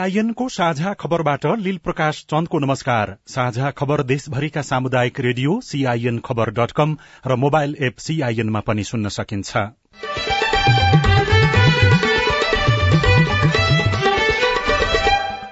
सीआईएनको साझा खबरबाट लील प्रकाश चन्दको नमस्कार। साझा खबर देशभरिका सामुदायिक रेडियो सीआईएन खबर डट कम र मोबाइल एप सीआईएनमा पनि सुन्न सकिन्छ।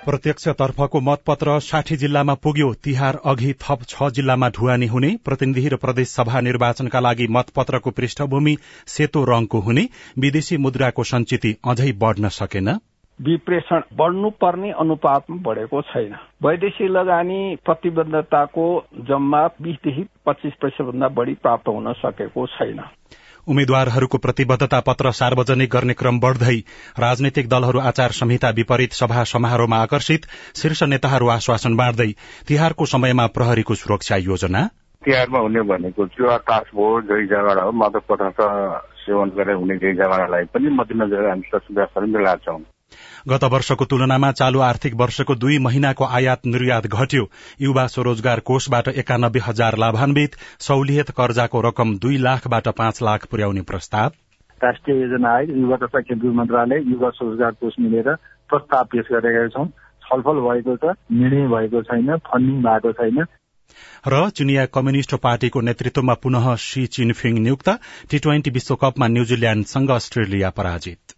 प्रत्यक्षतर्फको मतपत्र साठी जिल्लामा पुग्यो। तिहार अघि थप छ जिल्लामा ढुवानी हुने। प्रतिनिधि र प्रदेश सभा निर्वाचनका लागि मतपत्रको पृष्ठभूमि सेतो रंगको हुने। विदेशी मुद्राको संचिति अझै बढ्न सकेन। विप्रेषण बढ्नुपर्ने अनुपातमा बढेको छैन। वैदेशिक लगानी प्रतिबद्धताको जम्मा बीसदेखि पच्चिस प्रतिशतभन्दा बढी प्राप्त हुन सकेको छैन। उम्मेद्वारहरूको प्रतिबद्धता पत्र सार्वजनिक गर्ने क्रम बढ़दै राजनैतिक दलहरू आचार संहिता विपरीत सभा समारोहमा आकर्षित शीर्ष नेताहरू आश्वासन बाँड्दै तिहारको समयमा प्रहरीको सुरक्षा योजना। तिहारमा हुने भनेको चुवा टास्क जै झगडा हो मादक पदार्थ सेवन गरेर हुने जै झगडालाई पनि मध्यनजर हामी सुरक्षा मिलाएको छौँ गत वर्षको तुलनामा चालू आर्थिक वर्षको दुई महिनाको आयात निर्यात घट्यो। युवा स्वरोजगार कोषबाट एकानब्बे हजार लाभान्वित सहुलियत कर्जाको रकम दुई लाखबाट पाँच लाख पुर्याउने प्रस्ताव। राष्ट्रिय योजना आयोग युवा तथा केन्द्रीय मन्त्रालय युवा स्वरोजगार कोष मिलेर प्रस्ताव पेश गरेका छौँ। छलफल भएको छ निर्णय भएको छैन फन्डिङ भएको छैन। र चिनिया कम्युनिष्ट पार्टीको नेतृत्वमा पुनः सी चिनफिङ नियुक्त टी ट्वेन्टी विश्वकपमा न्यूजील्याण्डसँग अस्ट्रेलिया पराजित।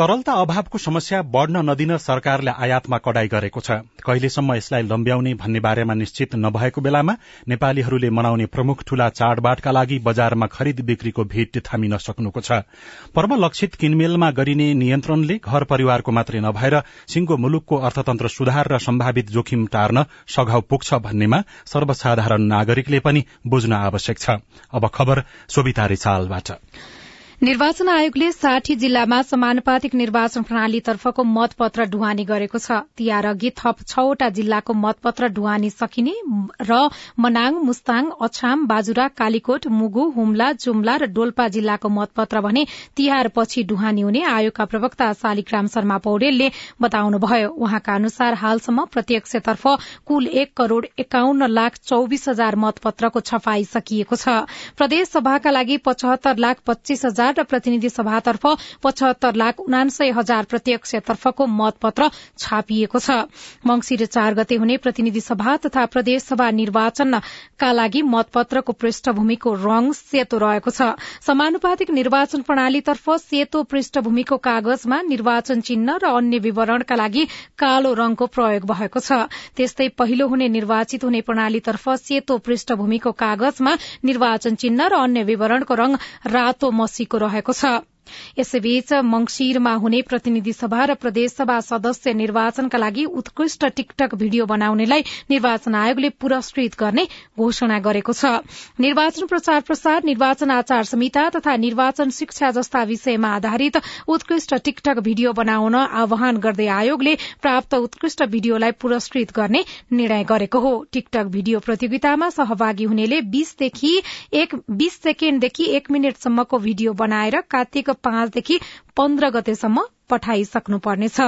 तरलता अभावको समस्या बढ़न नदिन सरकारले आयातमा कडाई गरेको छ। कहिलेसम्म यसलाई लम्ब्याउने भन्ने बारेमा निश्चित नभएको बेलामा नेपालीहरूले मनाउने प्रमुख ठूला चाडबाडका लागि बजारमा खरिद बिक्रीको भीट थामिन सक्नुको छ। पर्व लक्षित किनमेलमा गरिने नियन्त्रणले घर परिवारको मात्रै नभएर सिंगो मुलुकको अर्थतन्त्र सुधार र सम्भावित जोखिम टार्न सघाउ पुग्छ भन्नेमा सर्वसाधारण नागरिकले पनि बुझ्न आवश्यक छ। अब खबर सोभिता रिसालबाट। निर्वाचन आयोगले साठी जिल्लामा समानुपातिक निर्वाचन प्रणालीतर्फको मतपत्र ढुवानी गरेको छ। तिहार अघि थप छवटा जिल्लाको मतपत्र ढुवानी सकिने र मनाङ मुस्ताङ अछाम बाजुरा कालीकोट मुगु हुम्ला जुम्ला र डोल्पा जिल्लाको मतपत्र भने तिहार पछि ढुवानी हुने आयोगका प्रवक्ता शालिग्राम शर्मा पौडेलले बताउनुभयो। उहाँका अनुसार हालसम्म प्रत्यक्षतर्फ कुल एक करोड़ एकाउन्न लाख चौविस हजार मतपत्रको छपाई सकिएको छ। प्रदेश सभाका लागि पचहत्तर लाख पच्चीस हजार र प्रतिनिधि सभातर्फ पचहत्तर लाख उनान्सय हजार प्रत्यक्षतर्फको मतपत्र छापिएको छ। मंगिर चार गते हुने प्रतिनिधि सभा तथा प्रदेश सभा निर्वाचनका लागि मतपत्रको पृष्ठभूमिको रंग सेतो रहेको छ। समानुपातिक निर्वाचन प्रणालीतर्फ सेतो पृष्ठभूमिको कागजमा निर्वाचन चिन्ह र अन्य विवरणका लागि कालो रंगको प्रयोग भएको छ। त्यस्तै पहिलो हुने निर्वाचित हुने प्रणालीतर्फ सेतो पृष्ठभूमिको कागजमा निर्वाचन चिन्ह र अन्य विवरणको रंग रातो मसीको रहेको छ यसैबीच मंगिरमा हुने प्रतिनिधि सभा र प्रदेशसभा सदस्य निर्वाचनका लागि उत्कृष्ट टिकटक भिडियो बनाउनेलाई निर्वाचन आयोगले पुरस्कृत गर्ने घोषणा गरेको छ। निर्वाचन प्रचार प्रसार निर्वाचन आचार संहिता तथा निर्वाचन शिक्षा जस्ता विषयमा आधारित उत्कृष्ट टिकटक भिडियो बनाउन आह्वान गर्दै आयोगले प्राप्त उत्कृष्ट भिडियोलाई पुरस्कृत गर्ने निर्णय गरेको हो। टिकटक भिडियो प्रतियोगितामा सहभागी हुनेले बीस सेकेण्डदेखि एक मिनटसम्मको भिडियो बनाएर कार्तिक पाँचदेखि पन्ध्र गतेसम्म पठाइसक्नुपर्नेछ।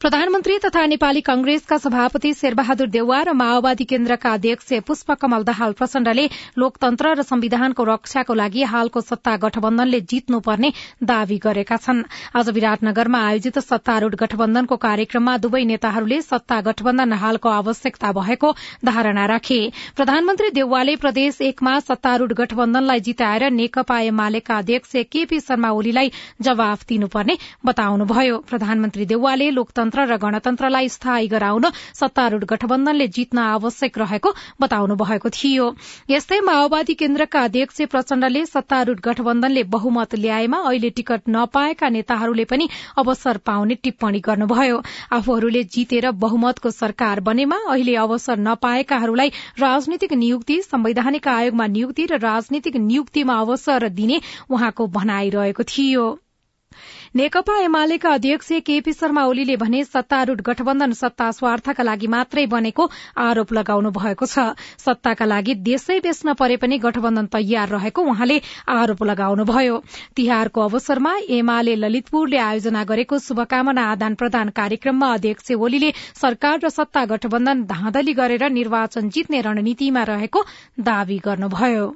प्रधानमन्त्री तथा नेपाली कंग्रेसका सभापति शेरबहादुर देउवा र माओवादी केन्द्रका अध्यक्ष पुष्पकमल दाहाल प्रचण्डले लोकतन्त्र र संविधानको रक्षाको लागि हालको सत्ता गठबन्धनले जित्नुपर्ने दावी गरेका छन्। आज विराटनगरमा आयोजित सत्तारूढ़ गठबन्धनको कार्यक्रममा दुवै नेताहरूले सत्ता गठबन्धन हालको आवश्यकता भएको धारणा राखे। प्रधानमन्त्री देउवाले प्रदेश एकमा सत्तारूढ़ गठबन्धनलाई जिताएर नेकपा एमालेका अध्यक्ष केपी शर्मा ओलीलाई जवाफ दिनुपर्ने बताउनुभयो। प्रधानमन्त्री देउवाले लोकतन्त्र लोकतन्त्र र गणतन्त्रलाई स्थायी गराउन सत्तारूढ़ गठबन्धनले जित्न आवश्यक रहेको बताउनु भएको थियो। यस्तै माओवादी केन्द्रका अध्यक्ष प्रचण्डले सत्तारूढ़ गठबन्धनले बहुमत ल्याएमा अहिले टिकट नपाएका नेताहरूले पनि अवसर पाउने टिप्पणी गर्नुभयो। आफूहरूले जितेर बहुमतको सरकार बनेमा अहिले अवसर नपाएकाहरूलाई राजनीतिक नियुक्ति संवैधानिक आयोगमा नियुक्ति र राजनीतिक नियुक्तिमा अवसर दिने उहाँको भनाइरहेको थियो। नेकपा एमालेका अध्यक्ष केपी शर्मा ओलीले भने सत्तारूढ़ गठबन्धन सत्ता स्वार्थका लागि मात्रै बनेको आरोप लगाउनु भएको छ। सत्ताका लागि देशै बेच्न परे पनि गठबन्धन तयार रहेको उहाँले आरोप लगाउनुभयो। तिहारको अवसरमा एमाले ललितपुरले आयोजना गरेको शुभकामना आदान प्रदान कार्यक्रममा अध्यक्ष ओलीले सरकार र सत्ता गठबन्धन धाँधली गरेर निर्वाचन जित्ने रणनीतिमा रहेको दावी गर्नुभयो।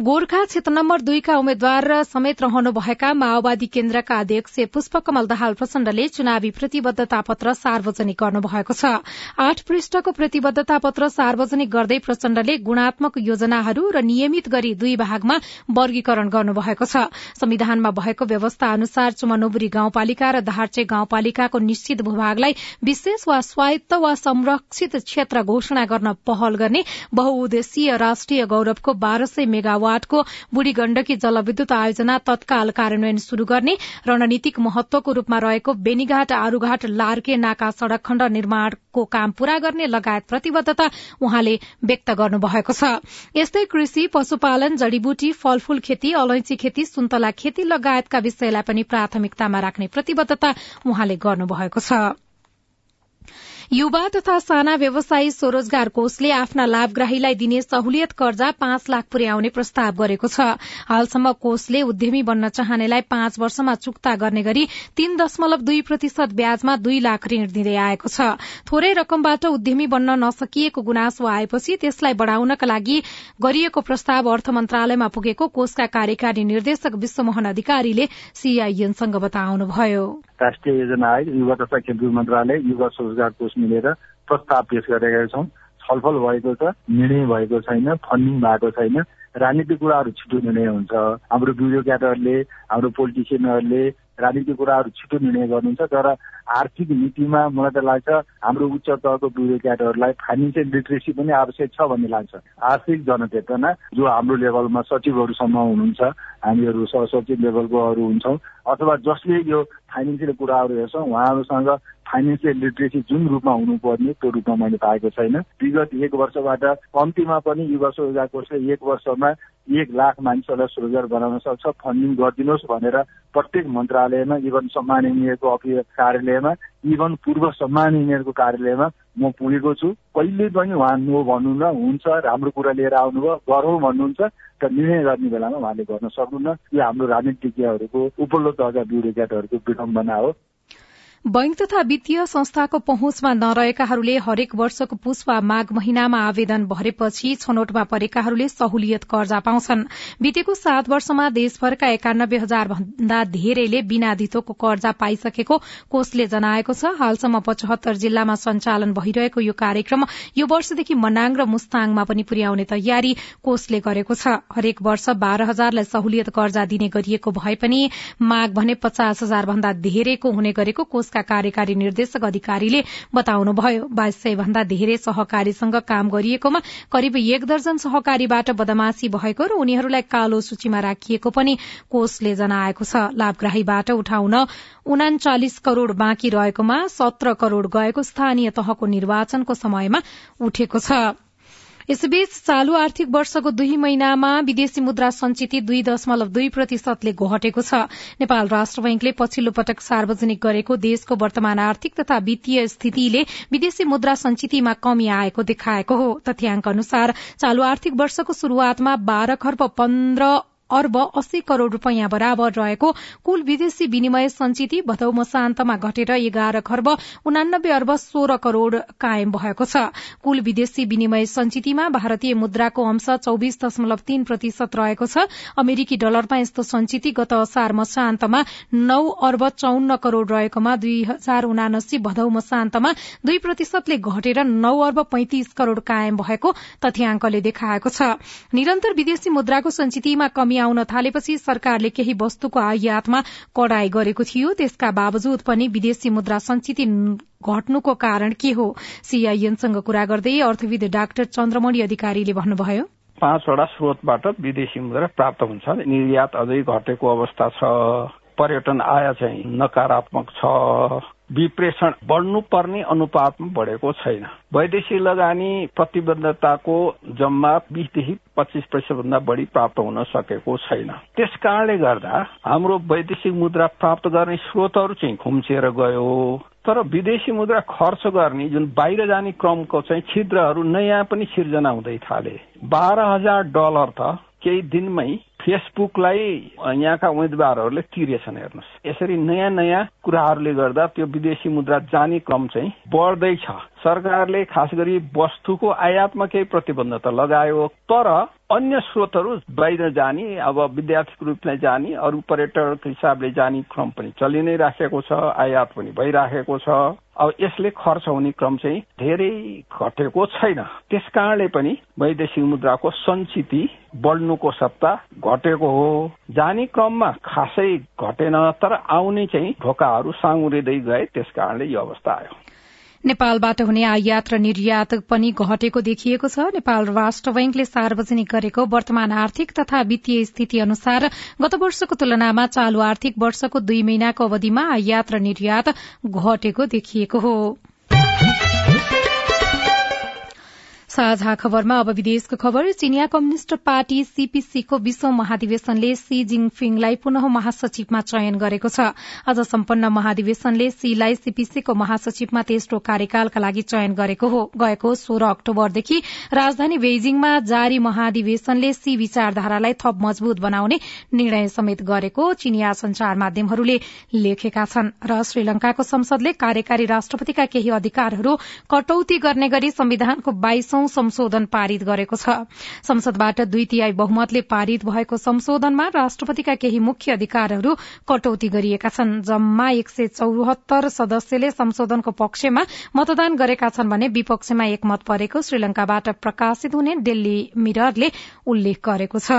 गोर्खा क्षेत्र नम्बर दुईका उम्मेद्वार समेत रहनुभएका माओवादी केन्द्रका अध्यक्ष पुष्पकमल दाहाल प्रचण्डले चुनावी प्रतिबद्धता पत्र सार्वजनिक गर्नुभएको छ। आठ पृष्ठको प्रतिबद्धता पत्र सार्वजनिक गर्दै प्रचण्डले गुणात्मक योजनाहरू र नियमित गरी दुई भागमा वर्गीकरण गर्नुभएको छ। संविधानमा भएको व्यवस्था अनुसार चुमनोबुरी गाउँपालिका र दाहार्चे गाउँपालिकाको निश्चित भूभागलाई विशेष वा स्वायत्त वा संरक्षित क्षेत्र घोषणा गर्न पहल गर्ने बहुउद्देशीय राष्ट्रिय गौरवको बाह्र सय मेगावाट वाटको बुढ़ी गण्डकी जलविद्युत आयोजना तत्काल कार्यान्वयन शुरू गर्ने रणनीतिक महत्वको रूपमा रहेको बेनीघाट आरूघाट लार्के नाका सड़क खण्ड निर्माणको काम पूरा गर्ने लगायत प्रतिबद्धता उहाँले व्यक्त गर्नुभएको छ। यस्तै कृषि पशुपालन जड़ीबुटी फलफूल खेती अलैंची खेती सुन्तला खेती लगायतका विषयलाई पनि प्राथमिकतामा राख्ने प्रतिबद्धता उहाँले गर्नुभएको छ। युवा तथा साना व्यवसायी स्वरोजगार कोषले आफ्ना लाभग्राहीलाई दिने सहुलियत कर्जा पाँच लाख पुर्याउने प्रस्ताव गरेको छ। हालसम्म कोषले उद्यमी बन्न चाहनेलाई पाँच वर्षमा चुक्ता गर्ने गरी तीन दशमलव दुई प्रतिशत ब्याजमा दुई लाख ऋण दिँदै आएको छ। थोरै रकमबाट उद्यमी बन्न नसकिएको गुनासो आएपछि त्यसलाई बढ़ाउनका लागि गरिएको प्रस्ताव अर्थ मन्त्रालयमा पुगेको कोषका कार्यकारी निर्देशक विश्वमोहन अधिकारीले सीआईएनसँग बताउनुभयो। राष्ट्रिय योजना आयोग युवा तथा केन्द्रीय मन्त्रालय युवा रोजगार कोष मिलेर प्रस्ताव पेश गरेका छौँ। छलफल भएको छ निर्णय भएको छैन फन्डिङ भएको छैन। राजनीतिक कुराहरू छिटो निर्णय हुन्छ। हाम्रो ब्युरोक्राटहरूले हाम्रो पोलिटिसियनहरूले राजनीतिक कुराहरू छिटो निर्णय गर्नुहुन्छ तर आर्थिक नीतिमा मलाई त लाग्छ हाम्रो उच्च तहको ब्युरोक्राटहरूलाई फाइनेन्सियल लिटरेसी पनि आवश्यक छ भन्ने लाग्छ। आर्थिक जनचेतना जो हाम्रो लेभलमा सचिवहरूसम्म हुनुहुन्छ हामीहरू सहसचिव लेभलकोहरू हुन्छौँ अथवा जसले यो फाइनेन्सियल कुराहरू हेर्छौँ उहाँहरूसँग फाइनेन्सियल लिटरेसी जुन रूपमा हुनुपर्ने त्यो रूपमा मैले पाएको छैन। विगत एक वर्षबाट कम्तीमा पनि युवा रोजगार कोषले एक वर्षमा एक लाख मानिसहरूलाई स्वरोजगार बनाउन सक्छ। फन्डिङ गरिदिनुहोस् भनेर प्रत्येक मन्त्रालयमा इभन सम्मान इन्जिनियरको अफिस कार्यालयमा इभन पूर्व सम्मान इन्जिनियरको कार्यालयमा म पुगेको छु। कहिले पनि उहाँ नो न हुन्छ राम्रो कुरा लिएर आउनुभयो गरौँ भन्नुहुन्छ र निर्णय गर्ने बेलामा उहाँले गर्न सक्नुहुन्न। यो हाम्रो राजनीतिज्ञहरूको उपल्लो तहका ब्युरोक्राटहरूको विडम्बना हो। बैंक तथा वित्तीय संस्थाको पहुँचमा नरहेकाहरूले हरेक वर्षको पुष वा माघ महिनामा आवेदन भरेपछि छनौटमा परेकाहरूले सहुलियत कर्जा पाउँछन्। बितेको सात वर्षमा देशभरका एकानब्बे हजार भन्दा धेरैले बिना धितोको कर्जा पाइसकेको कोषले जनाएको छ। हालसम्म पचहत्तर जिल्लामा सञ्चालन भइरहेको यो कार्यक्रम यो वर्षदेखि मनाङ र मुस्ताङमा पनि पुर्याउने तयारी कोषले गरेको छ। हरेक वर्ष बाह्र हजारलाई सहुलियत कर्जा दिने गरिएको भए पनि माघ भने पचास हजार भन्दा धेरैको हुने गरेको कोष कोषका कार्यकारी निर्देशक अधिकारीले बताउनुभयो बाइस सय भन्दा धेरै सहकारीसँग काम गरिएकोमा करिब एक दर्जन सहकारीबाट बदमाशी भएको र उनीहरूलाई कालो सूचीमा राखिएको पनि कोषले जनाएको छ। लाभग्राहीबाट उठाउन उनाचालिस करोड़ बाँकी रहेकोमा सत्र करोड़ गएको स्थानीय तहको निर्वाचनको समयमा उठेको छ। यसबीच चालू आर्थिक वर्षको दुई महिनामा विदेशी मुद्रा संचिति दुई दशमलव दुई प्रतिशतले घटेको छ। नेपाल राष्ट्र बैंकले पछिल्लो पटक सार्वजनिक गरेको देशको वर्तमान आर्थिक तथा वित्तीय स्थितिले विदेशी मुद्रा संचितिमा कमी आएको देखाएको हो। तथ्याङ्क अनुसार चालू आर्थिक वर्षको शुरूआतमा बाह्र खर्ब पन्ध्र अर्ब अस्सी करोड़ रूपियाँ बराबर रहेको कुल विदेशी विनिमय संचिति भदौ मसान्तमा घटेर एघार खर्ब उनानब्बे अर्ब सोह्र करोड़ कायम भएको छ। कुल विदेशी विनिमय संचितिमा भारतीय मुद्राको अंश चौविस दशमलव तीन प्रतिशत रहेको छ। अमेरिकी डलरमा यस्तो संचिति गत असार मसान्तमा नौ अर्ब चौन्न करोड़ रहेकोमा दुई हजार उनासी भदौ मसान्तमा दुई प्रतिशतले घटेर नौ अर्ब पैंतिस करोड़ कायम भएको तथ्याङ्कले देखाएको छ। निरन्तर विदेशी मुद्राको संचितिमा कमी आउन थालेपछि सरकारले केही वस्तुको आयातमा कडाई गरेको थियो। त्यसका बावजुद पनि विदेशी मुद्रा संचित घट्नुको कारण के हो? सीआईएनसँग कुरा गर्दै अर्थविद डाक्टर चन्द्रमणि अधिकारीले भन्नुभयो। पाँचवटा स्रोतबाट विदेशी मुद्रा प्राप्त हुन्छ। निर्यात अझै घटेको अवस्था छ। पर्यटन आय चाहिँ नकारात्मक छ। विप्रेषण बढ्नुपर्ने अनुपातमा बढेको छैन। वैदेशिक लगानी प्रतिबद्धताको जम्मा बिसदेखि पच्चिस प्रतिशत भन्दा बढी प्राप्त हुन सकेको छैन। त्यस कारणले गर्दा हाम्रो वैदेशिक मुद्रा प्राप्त गर्ने स्रोतहरू चाहिँ खुम्चिएर गयो। तर विदेशी मुद्रा खर्च गर्ने जुन बाहिर जाने क्रमको चाहिँ छिद्रहरू नयाँ पनि सिर्जना हुँदै थाले। बाह्र हजार डलर त केही दिनमै फेसबुकलाई यहाँका उम्मेद्वारहरूले तिरेछन् हेर्नुहोस्। यसरी नयाँ नयाँ कुराहरूले गर्दा त्यो विदेशी मुद्रा जाने क्रम चाहिँ बढ्दैछ। सरकारले खास गरी वस्तुको आयातमा केही प्रतिबन्धता लगायो तर अन्य स्रोतहरू बाहिर जाने अब विद्यार्थीको रूपले जाने अरू पर्यटकको हिसाबले जाने क्रम पनि चलि नै राखेको छ आयात पनि भइराखेको छ। अब यसले खर्च हुने क्रम चाहिँ धेरै घटेको छैन। त्यस कारणले पनि वैदेशिक मुद्राको सञ्चिति बढ्नुको सत्ता घटेको हो। जाने क्रममा खासै घटेन तर आउने चाहिँ ढोकाहरू साँगुरिँदै गए त्यस कारणले यो अवस्था आयो। नेपालबाट हुने आयात र निर्यात पनि घटेको देखिएको छ। नेपाल राष्ट्र बैंकले सार्वजनिक गरेको वर्तमान आर्थिक तथा वित्तीय स्थिति अनुसार गत वर्षको तुलनामा चालू आर्थिक वर्षको दुई महिनाको अवधिमा आयात र निर्यात घटेको देखिएको हो। साझा खबरमा अब विदेशको खबर। चिनिया कम्युनिष्ट पार्टी सीपीसीको विश्व महाधिवेशनले सी जिङफिङलाई पुनः महासचिवमा चयन गरेको छ। आज सम्पन्न महाधिवेशनले सीलाई सीपीसीको महासचिवमा तेस्रो कार्यकालका लागि चयन गरेको हो। गएको सोह्र अक्टोबरदेखि राजधानी बेइजिङमा जारी महाधिवेशनले सी विचारधारालाई थप मजबूत बनाउने निर्णय समेत गरेको चिनिया संचार माध्यमहरूले लेखेका छन्। र श्रीलंकाको संसदले कार्यकारी राष्ट्रपतिका केही अधिकारहरू कटौती गर्ने गरी संविधानको बाइसौं संशोधन पारित गरेको छ। संसदबाट दुई तिहाई बहुमतले पारित भएको संशोधनमा राष्ट्रपतिका केही मुख्य अधिकारहरू कटौती गरिएका छन्। जम्मा एक सय चौहत्तर सदस्यले संशोधनको पक्षमा मतदान गरेका छन् भने विपक्षमा एक मत परेको श्रीलंकाबाट प्रकाशित हुने दिल्ली मिररले उल्लेख गरेको छ।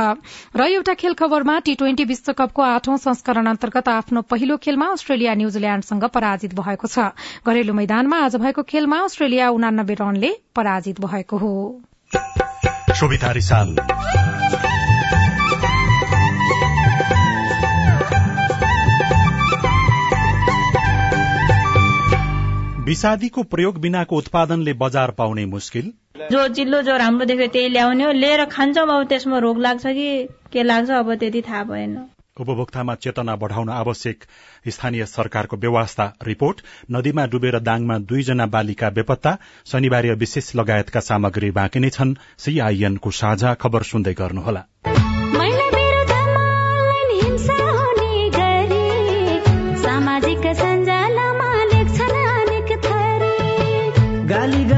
र एउटा खेल खबरमा टी ट्वेन्टी विश्वकपको आठौं संस्करण अन्तर्गत आफ्नो पहिलो खेलमा अस्ट्रेलिया न्यूजील्याण्डसँग पराजित भएको छ। घरेलु मैदानमा आज भएको खेलमा अस्ट्रेलिया उनानब्बे रनले पराजित भएको हो। विषादीको प्रयोग बिनाको उत्पादनले बजार पाउने मुस्किल। जो चिल्लो जो राम्रो देख्यो त्यही ल्याउने हो। लिएर खान्छौँ अब त्यसमा रोग लाग्छ कि के लाग्छ अब त्यति थाहा भएन। उपभोक्तामा चेतना बढ़ाउन आवश्यक। स्थानीय सरकारको व्यवस्था रिपोर्ट नदीमा डुबेर दाङमा दुईजना बालिका बेपत्ता शनिबार विशेष लगायतका सामग्री बाँकी नै छन्। सीआईएनको साझा खबर सुन्दै गर्नुहोला। चरित्रमा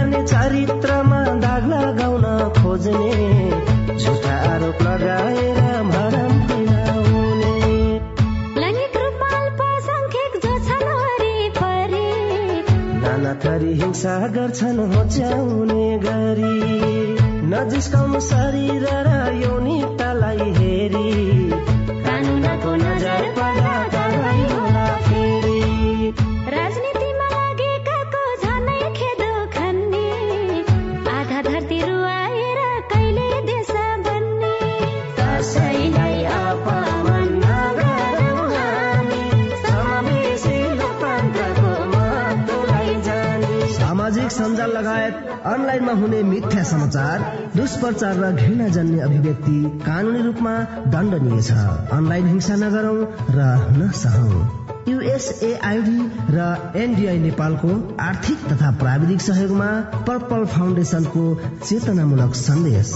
थरी हिंसा गर्छन् होच्याउने गरी। नजिस्काउनु शरीर र यौनिकतालाई अनलाइनमा हुने मिथ्या समाचार दुष्प्रचार र घृणा जन्य अभिव्यक्ति कानूनी रूपमा दण्डनीय छ। अनलाइन हिंसा नगरौं र नसहौं युएसएआईडी र एनडीआई नेपालको आर्थिक तथा प्राविधिक सहयोगमा पर्पल फाउन्डेशनको चेतनामूलक सन्देश।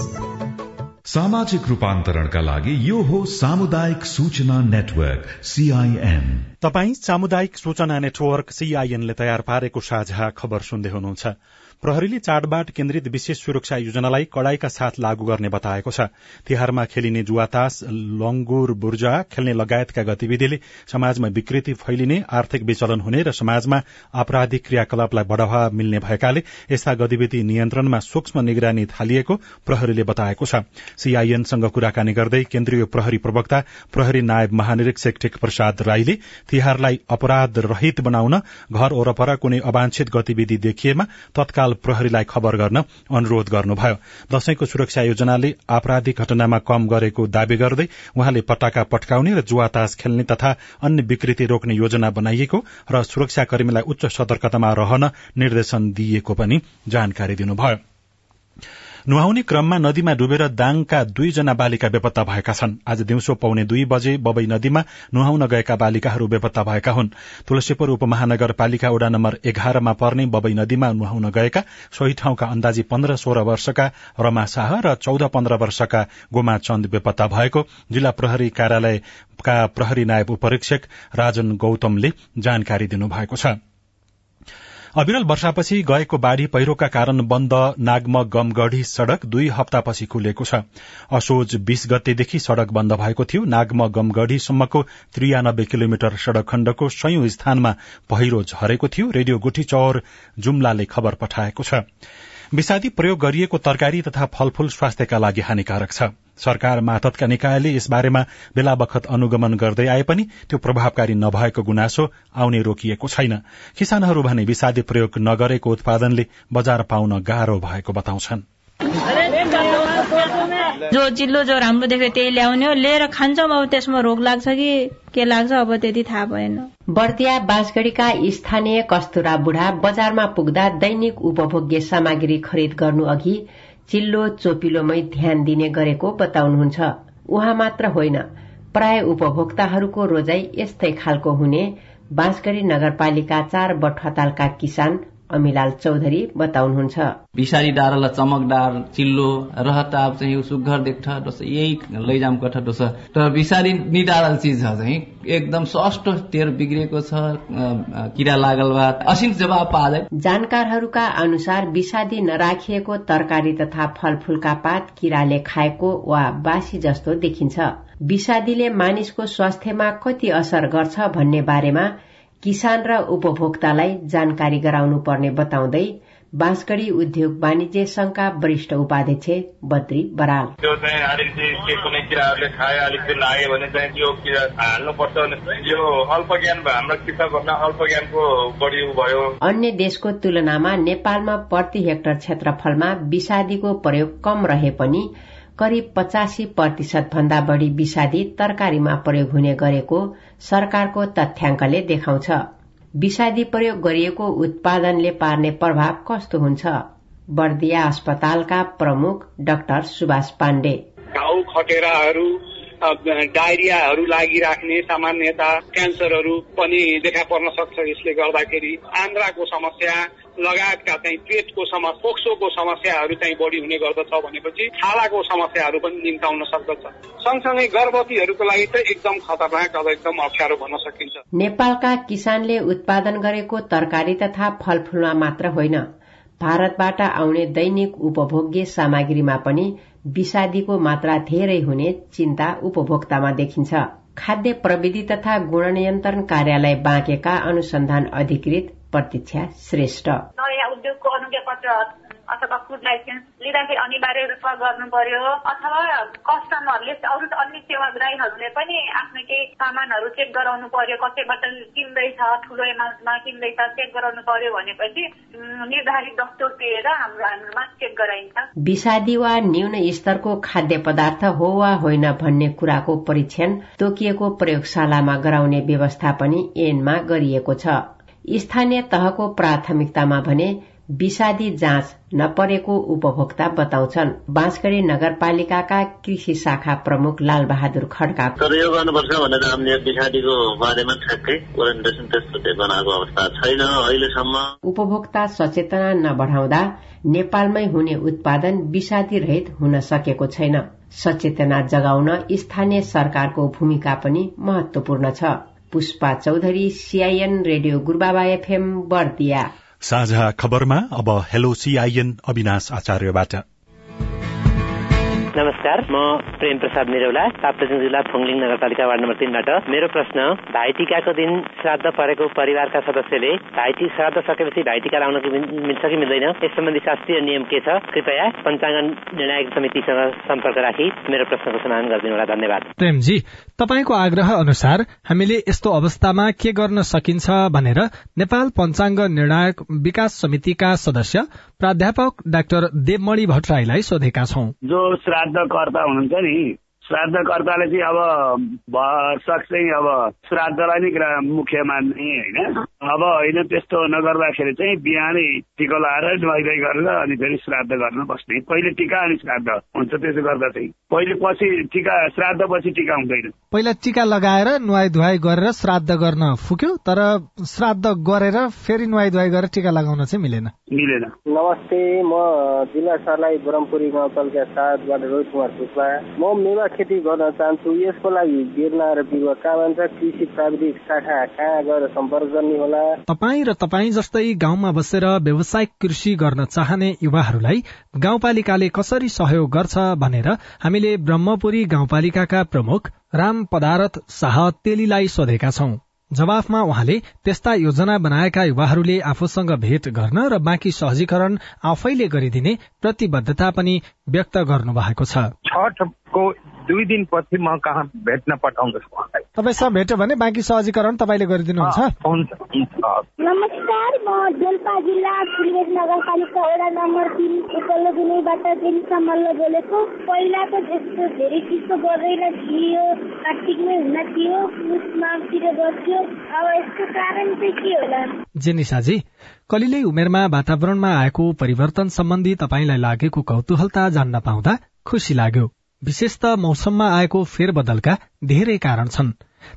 सामाजिक रूपान्तरणका लागि यो हो सामुदायिक सूचना नेटवर्क सीआईएन तपाई सामुदायिक सूचना नेटवर्क सीआईएनले तयार पारेको साझा खबर सुन्दै हुनुहुन्छ। प्रहरीले चाडबाड केन्द्रित विशेष सुरक्षा योजनालाई कड़ाईका साथ लागू गर्ने बताएको छ। तिहारमा खेलिने जुवातास लंगुर बुर्जा खेल्ने लगायतका गतिविधिले समाजमा विकृति फैलिने आर्थिक विचलन हुने र समाजमा आपराधिक क्रियाकलापलाई बढ़ावा मिल्ने भएकाले यस्ता गतिविधि नियन्त्रणमा सूक्ष्म निगरानी थालिएको प्रहरीले बताएको छ। सीआईएनसँग कुराकानी गर्दै केन्द्रीय प्रहरी प्रवक्ता प्रहरी नायब महानिरीक्षक टेक प्रसाद राईले तिहारलाई अपराध रहित बनाउन घर वरपर कुनै अवांछित गतिविधि देखिएमा तत्काल प्रहरीलाई खबर गर्न अनुरोध गर्नुभयो। दशैंको सुरक्षा योजनाले आपराधिक घटनामा कम गरेको दावी गर्दै उहाँले पटाका पटकाउने र जुवातास खेल्ने तथा अन्य विकृति रोक्ने योजना बनाइएको र सुरक्षाकर्मीलाई उच्च सतर्कतामा रहन निर्देशन दिइएको पनि जानकारी दिनुभयो। नुहाउने क्रममा नदीमा डुबेर दाङका दुईजना बालिका बेपत्ता भएका छन्। आज दिउँसो पौने दुई बजे बबई नदीमा नुहाउन गएका बालिकाहरू बेपत्ता भएका हुन्। तुलसीपुर उपमहानगरपालिका वडा नम्बर एघारमा पर्ने बबई नदीमा नुहाउन गएका सोही ठाउँका अन्दाजी पन्ध्र सोह्र वर्षका रमा शाह र चौध पन्ध्र वर्षका गोमा चन्द बेपत्ता भएको जिल्ला प्रहरी कार्यालयका प्रहरी नायब उपरीक्षक राजन गौतमले जानकारी दिनुभएको छ। अविरल वर्षापछि गएको बाढ़ी पहिरोका कारण बन्द नागम गमगढ़ी सड़क दुई हप्तापछि खुलेको छ। असोज बीस गतेदेखि सड़क बन्द भएको थियो। नागम गमगढ़ीसम्मको त्रियानब्बे किलोमिटर सड़क खण्डको सयौं स्थानमा पहिरो झरेको थियो। रेडियो गुठी चौर जुम्लाले खबर पठाएको छ। विषादी प्रयोग गरिएको तरकारी तथा फलफूल स्वास्थ्यका लागि हानिकारक छ। सरकार मातहतका निकायले यसबारेमा बेला बखत अनुगमन गर्दै आए पनि त्यो प्रभावकारी नभएको गुनासो आउने रोकिएको छैन। किसानहरू भने विषादी प्रयोग नगरेको उत्पादनले बजार पाउन गाह्रो भएको बताउँछन्। जो चिल्लो जो राम्रो देख्यो त्यही ल्याउने हो लिएर खान्छौँ अब त्यसमा रोग लाग्छ कि के लाग्छ अब त्यति थाहा भएन। बर्दिया बाँसगढ़ीका स्थानीय कस्तुरा बुढा बजारमा पुग्दा दैनिक उपभोग्य सामग्री खरिद गर्नु अघि चिल्लो चोपिलोमै ध्यान दिने गरेको बताउनुहुन्छ। उहाँ मात्र होइन प्राय उपभोक्ताहरूको रोजाई यस्तै खालको हुने बाँसगढ़ी नगरपालिका चार बठहतालका किसान अमिलाल चौधरी बताउनुहुन्छ। भिसारी डारल चमकदार चिल्लो रहताब चाहिँ सुग्घर देख्छ दोस यही लैजाम कठ दोस तर भिसारी निडारल चिज छ चाहिँ एकदम सस्तो तेल बिग्रेको छ किरा लागल बा असिन जवाब पाए जानकारहरूका अनुसार विषादी नराखिएको तरकारी तथा फलफूलका पात किराले खाएको वा बासी जस्तो देखिन्छ। विषादीले मानिसको स्वास्थ्यमा कति असर गर्छ भन्ने बारेमा किसान र उपभोक्तालाई जानकारी गराउनु पर्ने बताउँदै बाँसगढ़ी उद्योग वाणिज्य संघका वरिष्ठ उपाध्यक्ष बद्री बराल। त्यो चाहिँ कुनै किराहरूले खायो अलिकति लाग्यो भने चाहिँ त्यो किरा हाल्नुपर्छ यो अल्प ज्ञान हाम्रो कृषकहरूलाई अल्प ज्ञानको बढी भयो। अन्य देशको तुलनामा नेपालमा प्रति हेक्टर क्षेत्रफलमा विषादीको प्रयोग कम रहे पनि करिब पचासी प्रतिशत भन्दा बढ़ी विषादी तरकारीमा प्रयोग हुने गरेको सरकारको तथ्याङ्कले देखाउँछ। विषादी प्रयोग गरिएको उत्पादनले पार्ने प्रभाव कस्तो हुन्छ? बर्दिया अस्पतालका प्रमुख डाक्टर सुभाष पाण्डे। घाउ डायरियाहरू लागिराख्ने सामान्यता क्यान्सरहरू पनि देखा पर्न सक्छ यसले गर्दाखेरि। आन्द्राको समस्या लगायतका चाहिँ पेटको समस्या फोक्सोको समस्याहरू चाहिँ बढी हुने गर्दछ भनेपछि छालाको समस्याहरू पनि निम्ताउन सक्दछ। सँगसँगै गर्भवतीहरूको लागि चाहिँ एकदम खतरनाक अब एकदम अप्ठ्यारो भन्न सकिन्छ। नेपालका किसानले उत्पादन गरेको तरकारी तथा फलफूलमा मात्र होइन भारतबाट आउने दैनिक उपभोग्य सामग्रीमा पनि विषादीको मात्रा धेरै हुने चिन्ता उपभोक्तामा देखिन्छ। खाद्य प्रविधि तथा गुणनियन्त्रण कार्यालय बाँकेका अनुसन्धान अधिकृत प्रतीक्षा श्रेष्ठ। नयाँ उद्योगको अनुज्ञा अथवा फुड लाइसेन्स लिँदाखेरि अनिवार्य रूपमा गर्नु पर्यो। अथवा कस्टमरले अरू अन्य सेवाग्राहीहरूले पनि आफ्नो केही सामानहरू चेक गराउनु पर्यो। कसैबाट किन्दैछ ठुलो एमाउन्टमा किन्दैछ चेक गराउनु पर्यो भनेपछि निर्धारित दस्तुर दिएर हाम्रो हाम्रोमा चेक गराइन्छ। विषादी वा न्यून स्तरको खाद्य पदार्थ हो वा होइन भन्ने कुराको परीक्षण तोकिएको प्रयोगशालामा गराउने व्यवस्था पनि ऐनमा गरिएको छ। स्थानीय तहको प्राथमिकतामा भने विषादी जाँच नपरेको उपभोक्ता बताउँछन्। बाँसगढ़ी नगरपालिकाका कृषि शाखा प्रमुख लाल बहादुर खड्का। तर यो गर्नुपर्छ भनेर हामीले विषादीको बारेमा ठ्याक्कै ओरिएन्टेसन त्यस्तो बनाएको अवस्था छैन अहिलेसम्म। उपभोक्ता सचेतना नबढाउँदा नेपालमै हुने उत्पादन विषादी रहित हुन सकेको छैन। सचेतना जगाउन स्थानीय सरकारको भूमिका पनि महत्वपूर्ण छ। Pushpa Chaudhary CIN radio Gurubaba FM Bardiya. साझा खबरमा अब हेलो सीआईएन अविनाश आचार्यबाट। नमस्कार म प्रेम प्रसाद निरौला ताप्लेजुङ जिल्ला फोङलिङ नगरपालिका वार्ड नम्बर तीनबाट। मेरो प्रश्न भाइटिकाको दिन श्राद्ध परेको परिवारका सदस्यले भाइटी श्राद्ध सकेपछि भाइटिका लाउन मिल्छ कि मिल्दैन? यस सम्बन्धी शास्त्रीय नियम के छ? कृपया पञ्चाङ्ग निर्णायक समितिसँग सम्पर्क राखी। मेरो प्रश्नको समाधान गरिदिनु होला धन्यवाद। प्रेमजी तपाईँको आग्रह अनुसार हामीले यस्तो अवस्थामा के गर्न सकिन्छ भनेर नेपाल पञ्चाङ्ग निर्णायक विकास समितिका सदस्य प्राध्यापक डाक्टर देवमणि भट्टराईलाई सोधेका छौं। जो श्राद्धकर्ता हुनुहुन्छ नि श्राद्धकर्ताले चाहिँ अब भरसक चाहिँ अब श्राद्धलाई नै मुख्य मान्ने होइन? अब होइन त्यस्तो नगर्दाखेरि चाहिँ बिहानै टिका लाएर नुहाइ धुवाइ गरेर अनि फेरि श्राद्ध गर्न बस्ने। पहिले टिका अनि श्राद्ध हुन्छ त्यसो गर्दा चाहिँ। पहिले पछि टिका श्राद्ध पछि टिका हुँदैन। पहिला टीका लगाएर नुहाई धुवाई गरेर श्राद्ध गर्न फुक्यो तर श्राद्ध गरेर फेरि नुहाई धुवाई गरेर टीका लगाउन चाहिँ मिलेन। मिलेन। नमस्ते म जिल्ला सर्लाही ब्रह्मपुरी गाउँपालिका सातबाट रोहित कुमार पुष्पा म मेवा खेती गर्न चाहन्छु। यसको लागि बिर्ना र बिरुवा कहाँ भन्छ कृषि प्राविधिक शाखा कहाँ गएर सम्पर्क गर्ने होला? तपाईँ र तपाईँ जस्तै गाउँमा बसेर व्यावसायिक कृषि गर्न चाहने युवाहरूलाई गाउँपालिकाले कसरी सहयोग गर्छ भनेर हामीले ब्रह्मपुरी गाउँपालिकाका प्रमुख राम पदारथ शाह तेलीलाई सोधेका छौं। जवाफमा उहाँले त्यस्ता योजना बनाएका युवाहरूले आफूसँग भेट गर्न र बाँकी सहजीकरण आफैले गरिदिने प्रतिबद्धता पनि व्यक्त गर्नु भएको छ। छठको दुई दिनपछि म कहाँ भेट्न पठाउँदैछु उहाँलाई। तपाईँसँग भेट्यो भने बाँकी सहजीकरण तपाईँले गरिदिनुहुन्छ। हुन्छ हुन्छ नमस्कार म डोल्पा जिल्ला फुलगेट नगरपालिका वडा नम्बर तिन उपल्लो गुनैबाट जेनिसा मल्ल बोलेको। पहिला त त्यस्तो धेरै चिसो गर्दैन थियो कार्तिकमै हुन थियो पुसमातिर बस्थ्यो अब यसको कारण चाहिँ के होला? जेनिसाजी कलिलै उमेरमा वातावरणमा आएको परिवर्तन सम्बन्धी तपाईँलाई लागेको कौतूहलता जान्न पाउँदा खुशी लाग्यो। विशेष त मौसममा आएको फेरबदलका धेरै कारण छन्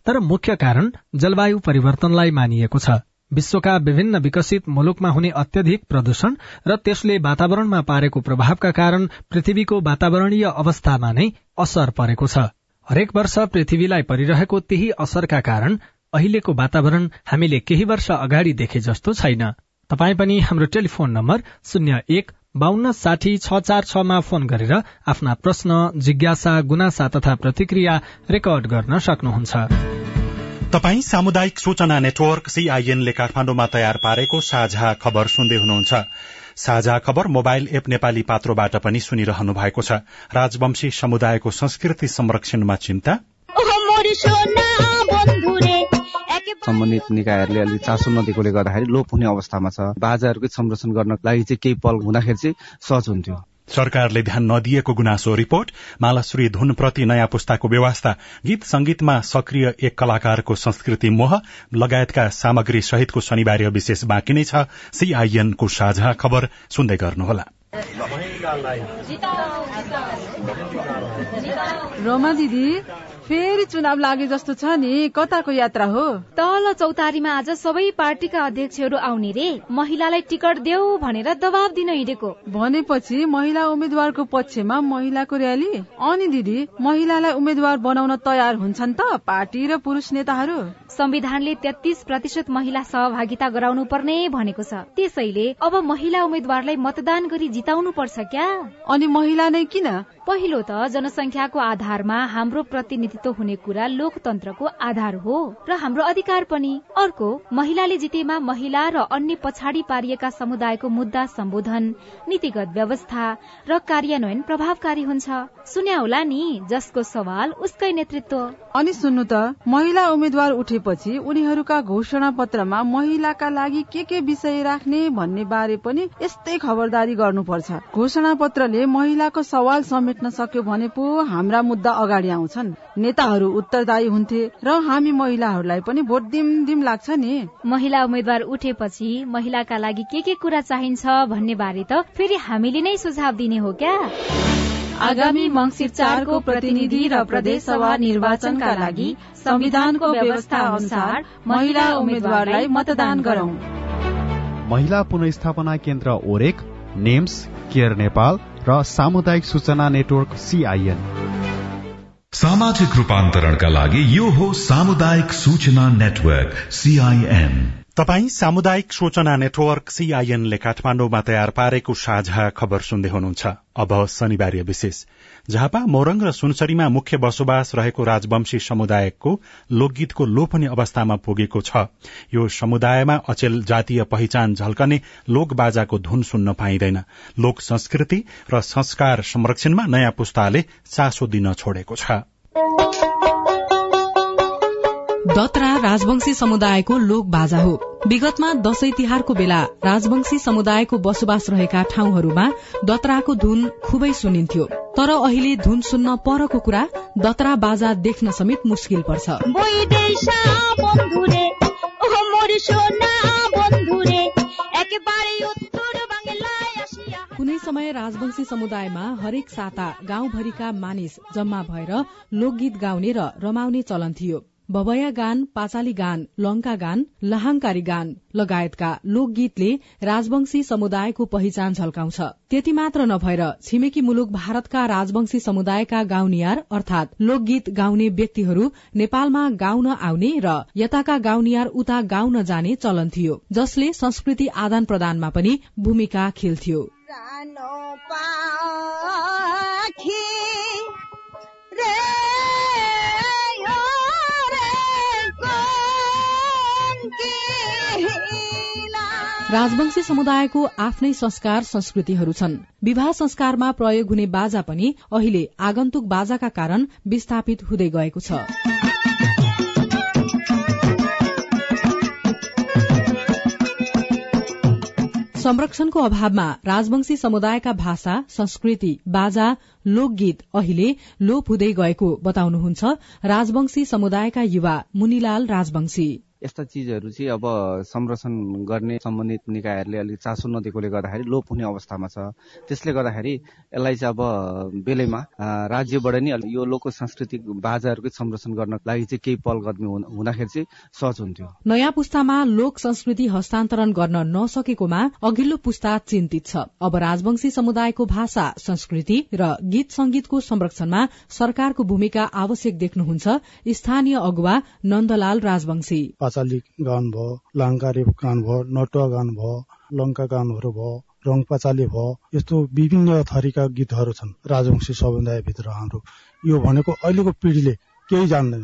तर मुख्य कारण जलवायु परिवर्तनलाई मानिएको छ। विश्वका विभिन्न विकसित मुलुकमा हुने अत्यधिक प्रदूषण र त्यसले वातावरणमा पारेको प्रभावका कारण पृथ्वीको वातावरणीय अवस्थामा नै असर परेको छ। हरेक वर्ष पृथ्वीलाई परिरहेको त्यही असरका कारण अहिलेको वातावरण हामीले केही वर्ष अगाडि देखे जस्तो छैन। तपाई पनि हाम्रो टेलिफोन नम्बर शून्य एक बान्न साठी छ चार छमा फोन गरेर आफ्ना प्रश्न जिज्ञासा गुनासा तथा प्रतिक्रिया रेकर्ड गर्न सक्नुहुन्छ। तपाई सामुदायिक सूचना नेटवर्क सीआईएन ले काठमाडौँमा तयार पारेको साझा खबर सुन्दै हुनुहुन्छ। साझा खबर मोबाइल एप नेपाली पात्रोबाट पनि सुनिरहनु भएको छ। राजवंशी समुदायको संस्कृति संरक्षणमा चिन्ता? सम्बन्धित निकायहरूले अलि चासो नदिएकोले गर्दाखेरि लोप हुने अवस्थामा छ। बाजाहरूकै संरक्षण गर्नको लागि चाहिँ केही पल हुँदाखेरि चाहिँ सहज हुन्थ्यो। सरकारले ध्यान नदिएको गुनासो रिपोर्ट मालाश्री धुन प्रति नयाँ पुस्ताको व्यवस्था गीत संगीतमा सक्रिय एक कलाकारको संस्कृति मोह लगायतका सामग्री सहितको शनिबार विशेष बाँकी नै छ। सीआईएनको साझा खबर सुन्दै गर्नुहोला। रोमा दिदी फेरि चुनाव लागे जस्तो छ नि कताको यात्रा हो? तल चौतारीमा आज सबै पार्टीका अध्यक्षहरू आउने रे। महिलालाई टिकट देऊ भनेर दबाब दिन हिँडेको। भनेपछि महिला उम्मेद्वारको पक्षमा महिलाको र्याली अनि दिदी महिलालाई उम्मेद्वार बनाउन तयार हुन्छन् त पार्टी र पुरुष नेताहरू? संविधानले तेत्तीस प्रतिशत महिला सहभागिता गराउनु पर्ने भनेको छ। त्यसैले अब महिला उम्मेद्वारलाई मतदान गरी जिताउनु पर्छ क्या? अनि महिला नै किन? पहिलो त जनसंख्याको आधारमा हाम्रो प्रतिनिधित्व हुने कुरा लोकतन्त्रको आधार हो र हाम्रो अधिकार पनि। अर्को महिलाले जितेमा महिला र अन्य पछाडि पारिएका समुदायको मुद्दा सम्बोधन नीतिगत व्यवस्था र कार्यान्वयन प्रभावकारी हुन्छ। सुन्या होला नि जसको सवाल उसकै नेतृत्व। अनि सुन्नु त महिला उम्मेद्वार उठेपछि उनीहरूका घोषणा पत्रमा महिलाका लागि के के विषय राख्ने भन्ने बारे पनि यस्तै खबरदारी गर्नुपर्छ। घोषणा पत्रले महिलाको सवाल समेट्न सक्यो भने पो हाम्रा मुद्दा अगाडि आउँछन्। नेताहरू उत्तरदायी हुन्थे र हामी महिलाहरूलाई पनि भोट दिम दिम लाग्छ नि। महिला उम्मेद्वार उठेपछि महिलाका लागि के के कुरा चाहिन्छ भन्ने बारे त फेरि हामीले नै सुझाव दिने हो क्या? आगामी मंगिर चारको प्रतिनिधि र प्रदेश सभा निर्वाचनका लागि संविधानको व्यवस्था अनुसार महिला उम्मेद्वारलाई मतदान गरौं। महिला पुनस्थापना केन्द्र ओरेक नेम्स केयर नेपाल र सामुदायिक सूचना नेटवर्क सीआईएन सामाजिक रूपान्तरणका लागि यो हो सामुदायिक सूचना नेटवर्क सीआईएन तपाई सामुदायिक सूचना नेटवर्क सीआईएनले काठमाण्डुमा तयार पारेको साझा खबर सुन्दै हुनुहुन्छ। अब शनिबार विशेष। झापा मोरङ र सुनसरीमा मुख्य बसोबास रहेको राजवंशी समुदायको लोकगीतको लोप हुने अवस्थामा पुगेको छ। यो समुदायमा अचेल जातीय पहिचान झल्कने लोक बाजाको धुन सुन्न पाइँदैन। लोक संस्कृति र संस्कार संरक्षणमा नयाँ पुस्ताले चासो दिन छोडेको छ। दतरा राजवंशी समुदायको लोक बाजा हो। विगतमा दशैं तिहारको बेला राजवंशी समुदायको बसोबास रहेका ठाउँहरूमा दतराको धुन खुबै सुनिन्थ्यो। तर अहिले धुन सुन्न परको कुरा दतरा बाजा देख्न समेत मुस्किल पर्छ। कुनै समय राजवंशी समुदायमा हरेक साता गाउँभरिका मानिस जम्मा भएर लोकगीत गाउने र रमाउने चलन थियो। बबया गान पाचाली गान लंका गान लहाङकारी गान लगायतका लोकगीतले राजवंशी समुदायको पहिचान झल्काउँछ। त्यति मात्र नभएर छिमेकी मुलुक भारतका राजवंशी समुदायका गाउनियार अर्थात लोकगीत गाउने व्यक्तिहरू नेपालमा गाउन आउने र यताका गाउनियार उता गाउन जाने चलन थियो जसले संस्कृति आदान प्रदानमा पनि भूमिका खेल्थ्यो। राजवंशी समुदायको आफ्नै संस्कार संस्कृतिहरू छन्। विवाह संस्कारमा प्रयोग हुने बाजा पनि अहिले आगन्तुक बाजाका कारण विस्थापित हुँदै गएको छ। संरक्षणको अभावमा राजवंशी समुदायका भाषा संस्कृति बाजा लोकगीत अहिले लोप हुँदै गएको बताउनुहुन्छ राजवंशी समुदायका युवा मुनिलाल राजवंशी। यस्ता चिजहरू चाहिँ अब संरक्षण गर्ने सम्बन्धित निकायहरूले अलिक चासो नदिएकोले गर्दाखेरि लोप हुने अवस्थामा छ। त्यसले गर्दाखेरि यसलाई चाहिँ अब बेलैमा राज्यबाट नि यो लोक सांस्कृतिक बाजाहरूकै संरक्षण गर्नको लागि चाहिँ केही पहल कदमी हुँदाखेरि चाहिँ सहज हुन्थ्यो। नयाँ पुस्तामा लोक संस्कृति हस्तान्तरण गर्न नसकेकोमा अघिल्लो पुस्ता चिन्तित छ। अब राजवंशी समुदायको भाषा संस्कृति र गीत संगीतको संरक्षणमा सरकारको भूमिका आवश्यक देख्नुहुन्छ। स्थानीय अगुवा नन्दलाल राजवंशी। पाचाली गान भयो लाङ्कारी गान भयो नटुवा गान भयो लङ्का गानहरू भयो रङ पाचाली भयो यस्तो विभिन्न थरीका गीतहरू छन्। राजवंशी समुदायभित्र हाम्रो। यो भनेको अहिलेको पिँढीले केही जान्दैन।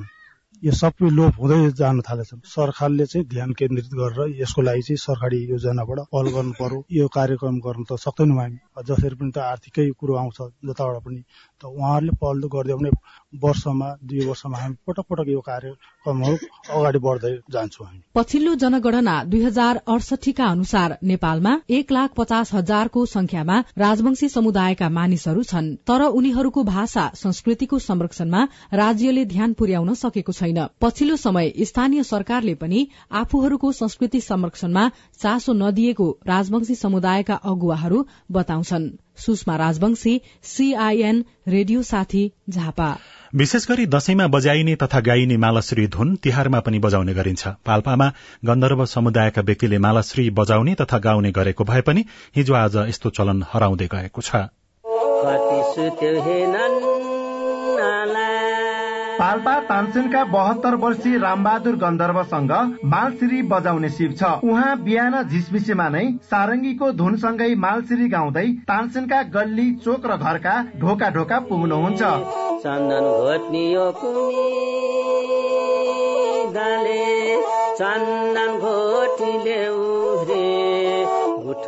यो सबै लोप हुँदै जान थालेछन्। सरकारले चाहिँ ध्यान केन्द्रित गरेर यसको लागि चाहिँ सरकारी योजनाबाट पहल गर्नु पर्यो। यो कार्यक्रम गर्न त सक्दैनौँ हामी। जसरी पनि त आर्थिकै कुरो आउँछ जताबाट पनि। त उहाँहरूले पहल गरिदियो भने वर्षमा दुई वर्षमा हामी पटक पटक यो कार्यक्रमहरू अगाडि बढ्दै जान्छौँ हामी। पछिल्लो जनगणना दुई हजार अडसठीका अनुसार नेपालमा एक लाख पचास हजारको संख्यामा राजवंशी समुदायका मानिसहरू छन् तर उनीहरूको भाषा संस्कृतिको संरक्षणमा राज्यले ध्यान पुर्याउन सकेको छैन। पछिल्लो समय स्थानीय सरकारले पनि आफूहरूको संस्कृति संरक्षणमा चासो नदिएको राजवंशी समुदायका अगुवाहरू बताउँछन्। सुषमा राजवंशी सीआईएन रेडियो साथी झापा। विशेष गरी दशैंमा बजाइने तथा गाइने मालाश्री धुन तिहारमा पनि बजाउने गरिन्छ। पाल्पामा गन्धर्व समुदायका व्यक्तिले मालाश्री बजाउने तथा गाउने गरेको भए पनि हिजो आज यस्तो चलन हराउँदै गएको छ। पाल्पा तानसेनका बहत्तर वर्षीय रामबहादुर गन्धर्वसँग मालसिरी बजाउने शिव छ। उहाँ बिहान झिसमिसेमा नै सारङ्गीको धुनसँगै मालसिरी गाउँदै तानसेनका गल्ली चोक र घरका ढोका ढोका पुग्नुहुन्छ। चन्दन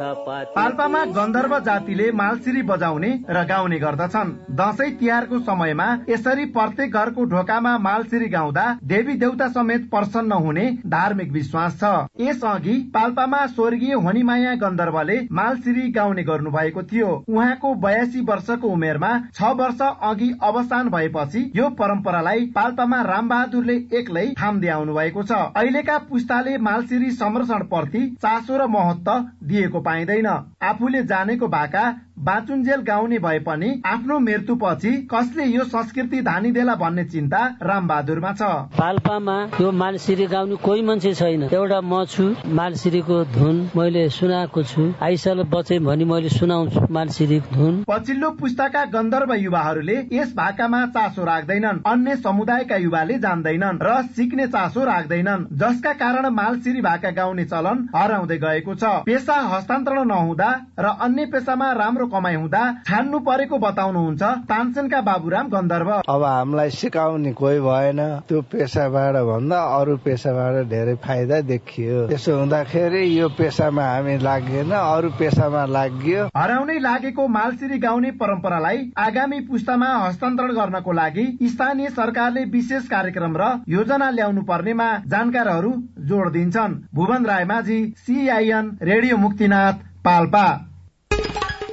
पाल्पामा गन्धर्व जातिले मालसिरी बजाउने र गाउने गर्दछन्। दशैं तिहारको समयमा यसरी प्रत्येक घरको ढोकामा मालसिरी गाउँदा देवी देउता समेत प्रसन्न हुने धार्मिक विश्वास छ। यसअघि पाल्पामा स्वर्गीय होनीमाया गन्धर्वले मालसिरी गाउने गर्नु भएको थियो। उहाँको बयासी वर्षको उमेरमा छ वर्ष अघि अवसान भएपछि यो परम्परालाई पाल्पामा रामबहादुरले एक्लै थाम्दै आउनु भएको छ। अहिलेका पुस्ताले मालसिरी संरक्षण प्रति चासो र महत्व दिएको पाइँदैन। आफूले जानेको भाका बाचुन्जेल गाउने भए पनि आफ्नो मृत्युपछि कसले यो संस्कृति धानिदेला भन्ने चिन्ता रामबहादुरमा छ। पाल्पामा यो मालसिरी गाउने कोही मान्छे छैन। एउटा म छु मालसिरीको धुन मैले सुनाएको छु। आइसाल बचे भने मैले सुनाउँछु मालसिरीको धुन। पछिल्लो पुस्ताका गन्धर्व युवाहरूले यस भाकामा चासो राख्दैनन्। अन्य समुदायका युवाले जान्दैनन् र सिक्ने चासो राख्दैनन्। जसका कारण मालसिरी भाका गाउने चलन हराउँदै गएको छ। पेसा हस्तान्तरण नहुँदा र अन्य पेसामा राम्रो कमाइ हुँदा छान्नु परेको बताउनुहुन्छ तानसेनका बाबुराम गन्धर्व। अब हामीलाई सिकाउने कोही भएन। त्यो पेसाबाट भन्दा अरू पेसाबाट धेरै फाइदा देखियो। त्यसो हुँदाखेरि यो पेसामा हामी लागेन अरू पेसामा लाग्यो। हराउनै लागेको मालसिरी गाउने परम्परालाई आगामी पुस्तामा हस्तान्तरण गर्नको लागि स्थानीय सरकारले विशेष कार्यक्रम र योजना ल्याउनु पर्नेमा जानकारहरू जोड दिन्छन्। Bhuwan Raymajhi CIN radio Muktinath. Palpa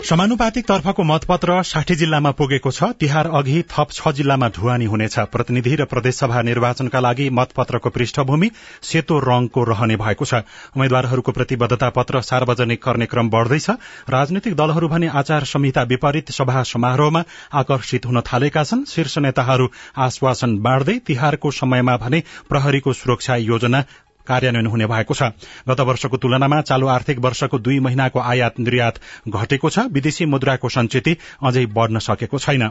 समानुपातिक तर्फको मतपत्र साठी जिल्लामा पुगेको छ। तिहार अघि थप छ जिल्लामा ढुवानी हुनेछ। प्रतिनिधि र प्रदेशसभा निर्वाचनका लागि मतपत्रको पृष्ठभूमि सेतो रंगको रहने भएको छ। उम्मेद्वारहरूको प्रतिबद्धता पत्र सार्वजनिक गर्ने क्रम बढ़दैछ। राजनैतिक दलहरू भने आचार संहिता विपरीत सभा समारोहमा आकर्षित हुन थालेका छन्। शीर्ष नेताहरू आश्वासन बाँड्दै तिहारको समयमा भने प्रहरीको सुरक्षा योजना कार्यान्वयन हुने भएको छ। गत वर्षको तुलनामा चालू आर्थिक वर्षको दुई महिनाको आयात निर्यात घटेको छ। विदेशी मुद्राको संचिति अझै बढ़न सकेको छैन।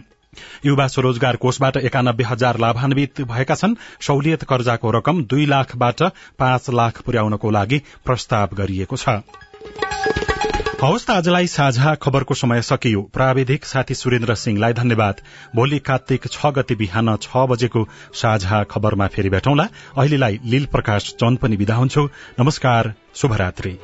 युवा स्वरोजगार कोषबाट एकानब्बे हजार लाभान्वित भएका छन्। सहुलियत कर्जाको रकम दुई लाखबाट पाँच लाख पुर्याउनको लागि प्रस्ताव गरिएको छ। हवस् त आजलाई साझा खबरको समय सकियो। प्राविधिक साथी सुरेन्द्र सिंहलाई धन्यवाद। भोलि कार्तिक छ गति बिहान छ बजेको साझा खबरमा फेरि भेटौँला। अहिलेलाई लील प्रकाश चन्द पनि विदा हुन्छु। नमस्कार शुभरात्री।